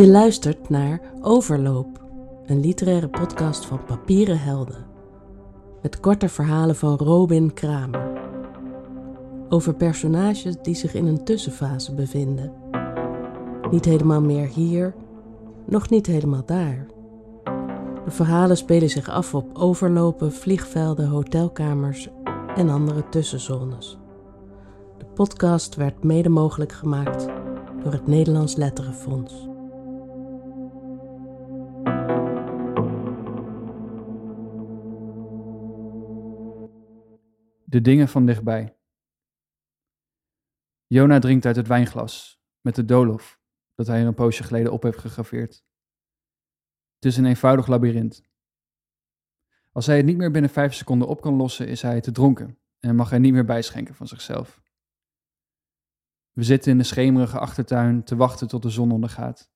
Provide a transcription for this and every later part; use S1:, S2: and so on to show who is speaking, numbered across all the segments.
S1: Je luistert naar Overloop, een literaire podcast van Papieren Helden. Met korte verhalen van Robin Kramer. Over personages die zich in een tussenfase bevinden. Niet helemaal meer hier, nog niet helemaal daar. De verhalen spelen zich af op overlopen, vliegvelden, hotelkamers en andere tussenzones. De podcast werd mede mogelijk gemaakt door het Nederlands Letterenfonds.
S2: De dingen van dichtbij. Jona drinkt uit het wijnglas met de dolof dat hij er een poosje geleden op heeft gegraveerd. Het is een eenvoudig labyrint. Als hij het niet meer binnen vijf seconden op kan lossen, is hij te dronken en mag hij niet meer bijschenken van zichzelf. We zitten in de schemerige achtertuin te wachten tot de zon ondergaat,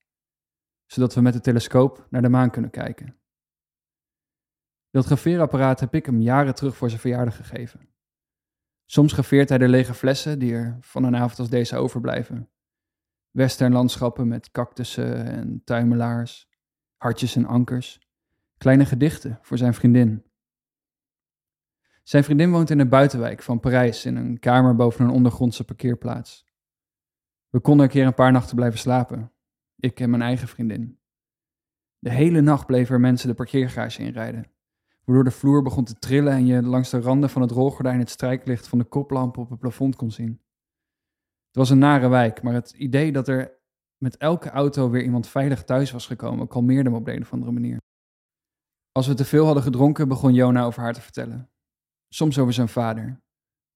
S2: zodat we met de telescoop naar de maan kunnen kijken. Dat graveerapparaat heb ik hem jaren terug voor zijn verjaardag gegeven. Soms graveert hij de lege flessen die er van een avond als deze overblijven. Westernlandschappen met cactussen en tuimelaars, hartjes en ankers, kleine gedichten voor zijn vriendin. Zijn vriendin woont in de buitenwijk van Parijs in een kamer boven een ondergrondse parkeerplaats. We konden een keer een paar nachten blijven slapen, ik en mijn eigen vriendin. De hele nacht bleven er mensen de parkeergarage inrijden waardoor de vloer begon te trillen en je langs de randen van het rolgordijn het strijklicht van de koplamp op het plafond kon zien. Het was een nare wijk, maar het idee dat er met elke auto weer iemand veilig thuis was gekomen, kalmeerde me op de een of andere manier. Als we te veel hadden gedronken, begon Jona over haar te vertellen. Soms over zijn vader,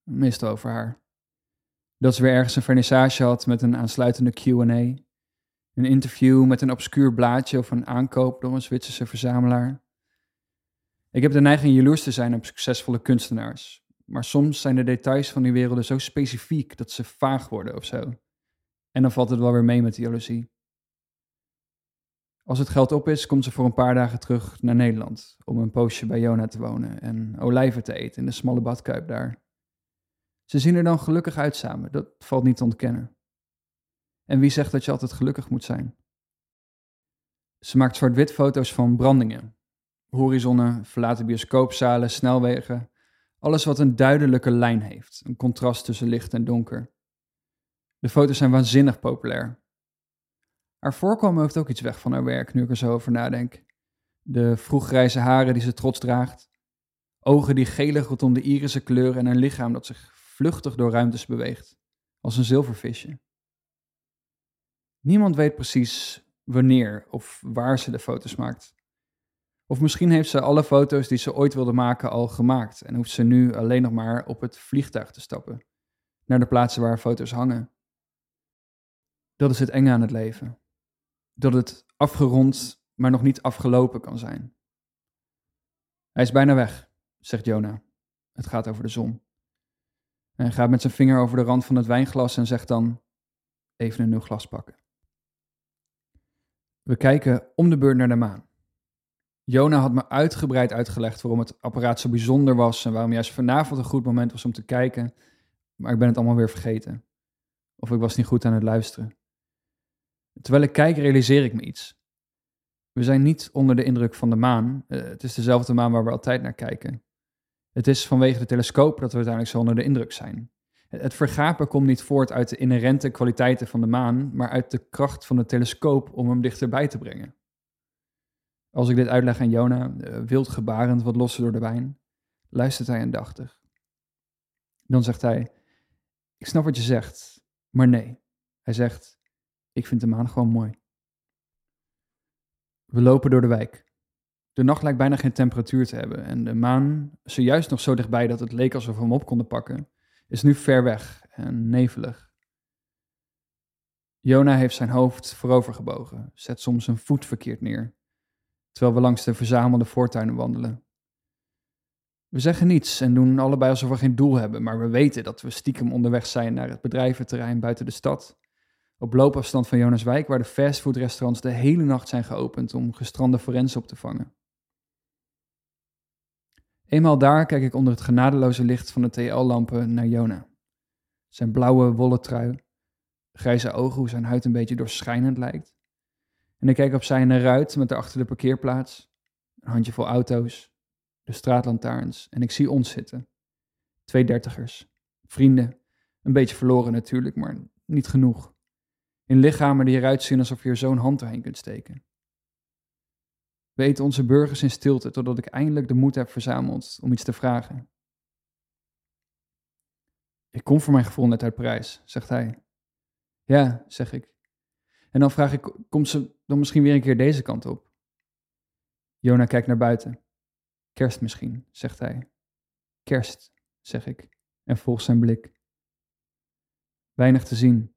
S2: meestal over haar. Dat ze weer ergens een vernissage had met een aansluitende QA. Een interview met een obscuur blaadje of een aankoop door een Zwitserse verzamelaar. Ik heb de neiging jaloers te zijn op succesvolle kunstenaars. Maar soms zijn de details van die werelden zo specifiek dat ze vaag worden of zo. En dan valt het wel weer mee met de jaloezie. Als het geld op is, komt ze voor een paar dagen terug naar Nederland om een poosje bij Jona te wonen en olijven te eten in de smalle badkuip daar. Ze zien er dan gelukkig uit samen, dat valt niet te ontkennen. En wie zegt dat je altijd gelukkig moet zijn? Ze maakt zwart-wit foto's van brandingen, horizonnen, verlaten bioscoopzalen, snelwegen. Alles wat een duidelijke lijn heeft, een contrast tussen licht en donker. De foto's zijn waanzinnig populair. Haar voorkomen heeft ook iets weg van haar werk, nu ik er zo over nadenk. De vroeggrijze haren die ze trots draagt, ogen die gelig rondom de irische kleur en een lichaam dat zich vluchtig door ruimtes beweegt, als een zilvervisje. Niemand weet precies wanneer of waar ze de foto's maakt. Of misschien heeft ze alle foto's die ze ooit wilde maken al gemaakt en hoeft ze nu alleen nog maar op het vliegtuig te stappen, naar de plaatsen waar foto's hangen. Dat is het enge aan het leven. Dat het afgerond, maar nog niet afgelopen kan zijn. Hij is bijna weg, zegt Jona. Het gaat over de zon. Hij gaat met zijn vinger over de rand van het wijnglas en zegt dan: Even een nieuw glas pakken. We kijken om de beurt naar de maan. Jona had me uitgebreid uitgelegd waarom het apparaat zo bijzonder was en waarom juist vanavond een goed moment was om te kijken. Maar ik ben het allemaal weer vergeten. Of ik was niet goed aan het luisteren. Terwijl ik kijk, realiseer ik me iets. We zijn niet onder de indruk van de maan. Eh, het is dezelfde maan waar we altijd naar kijken. Het is vanwege de telescoop dat we uiteindelijk zo onder de indruk zijn. Het vergapen komt niet voort uit de inherente kwaliteiten van de maan, maar uit de kracht van de telescoop om hem dichterbij te brengen. Als ik dit uitleg aan Jona, uh, wild gebarend wat losser door de wijn, luistert hij aandachtig. Dan zegt hij, ik snap wat je zegt, maar nee. Hij zegt, ik vind de maan gewoon mooi. We lopen door de wijk. De nacht lijkt bijna geen temperatuur te hebben en de maan, zojuist nog zo dichtbij dat het leek alsof we hem op konden pakken, is nu ver weg en nevelig. Jona heeft zijn hoofd voorover gebogen, zet soms een voet verkeerd neer terwijl we langs de verzamelde voortuinen wandelen. We zeggen niets en doen allebei alsof we geen doel hebben, maar we weten dat we stiekem onderweg zijn naar het bedrijventerrein buiten de stad. Op loopafstand van Jonaswijk, waar de fastfoodrestaurants de hele nacht zijn geopend om gestrande forensen op te vangen. Eenmaal daar kijk ik onder het genadeloze licht van de TL-lampen naar Jona. Zijn blauwe wollen trui, grijze ogen, hoe zijn huid een beetje doorschijnend lijkt. En ik kijk opzij naar ruit met daarachter de parkeerplaats, een handjevol auto's, de straatlantaarns en ik zie ons zitten. Twee dertigers, vrienden, een beetje verloren natuurlijk, maar niet genoeg. In lichamen die eruit zien alsof je er zo'n hand doorheen kunt steken. We eten onze burgers in stilte totdat ik eindelijk de moed heb verzameld om iets te vragen. Ik kom voor mijn gevoel net uit Parijs, zegt hij. Ja, zeg ik. En dan vraag ik, komt ze dan misschien weer een keer deze kant op? Jona kijkt naar buiten. Kerst misschien, zegt hij. Kerst, zeg ik, en volg zijn blik. Weinig te zien,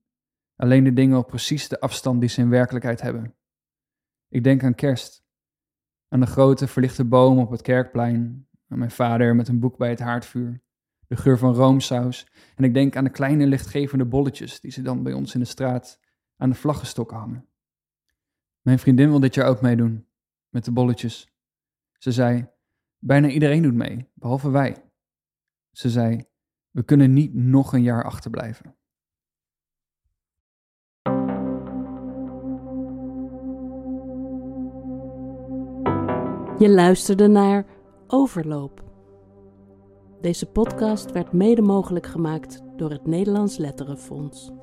S2: alleen de dingen op precies de afstand die ze in werkelijkheid hebben. Ik denk aan kerst, aan de grote verlichte boom op het kerkplein, aan mijn vader met een boek bij het haardvuur, de geur van roomsaus en ik denk aan de kleine lichtgevende bolletjes die ze dan bij ons in de straat aan de vlaggenstokken hangen. Mijn vriendin wil dit jaar ook meedoen, met de bolletjes. Ze zei, bijna iedereen doet mee, behalve wij. Ze zei, we kunnen niet nog een jaar achterblijven.
S1: Je luisterde naar Overloop. Deze podcast werd mede mogelijk gemaakt door het Nederlands Letterenfonds.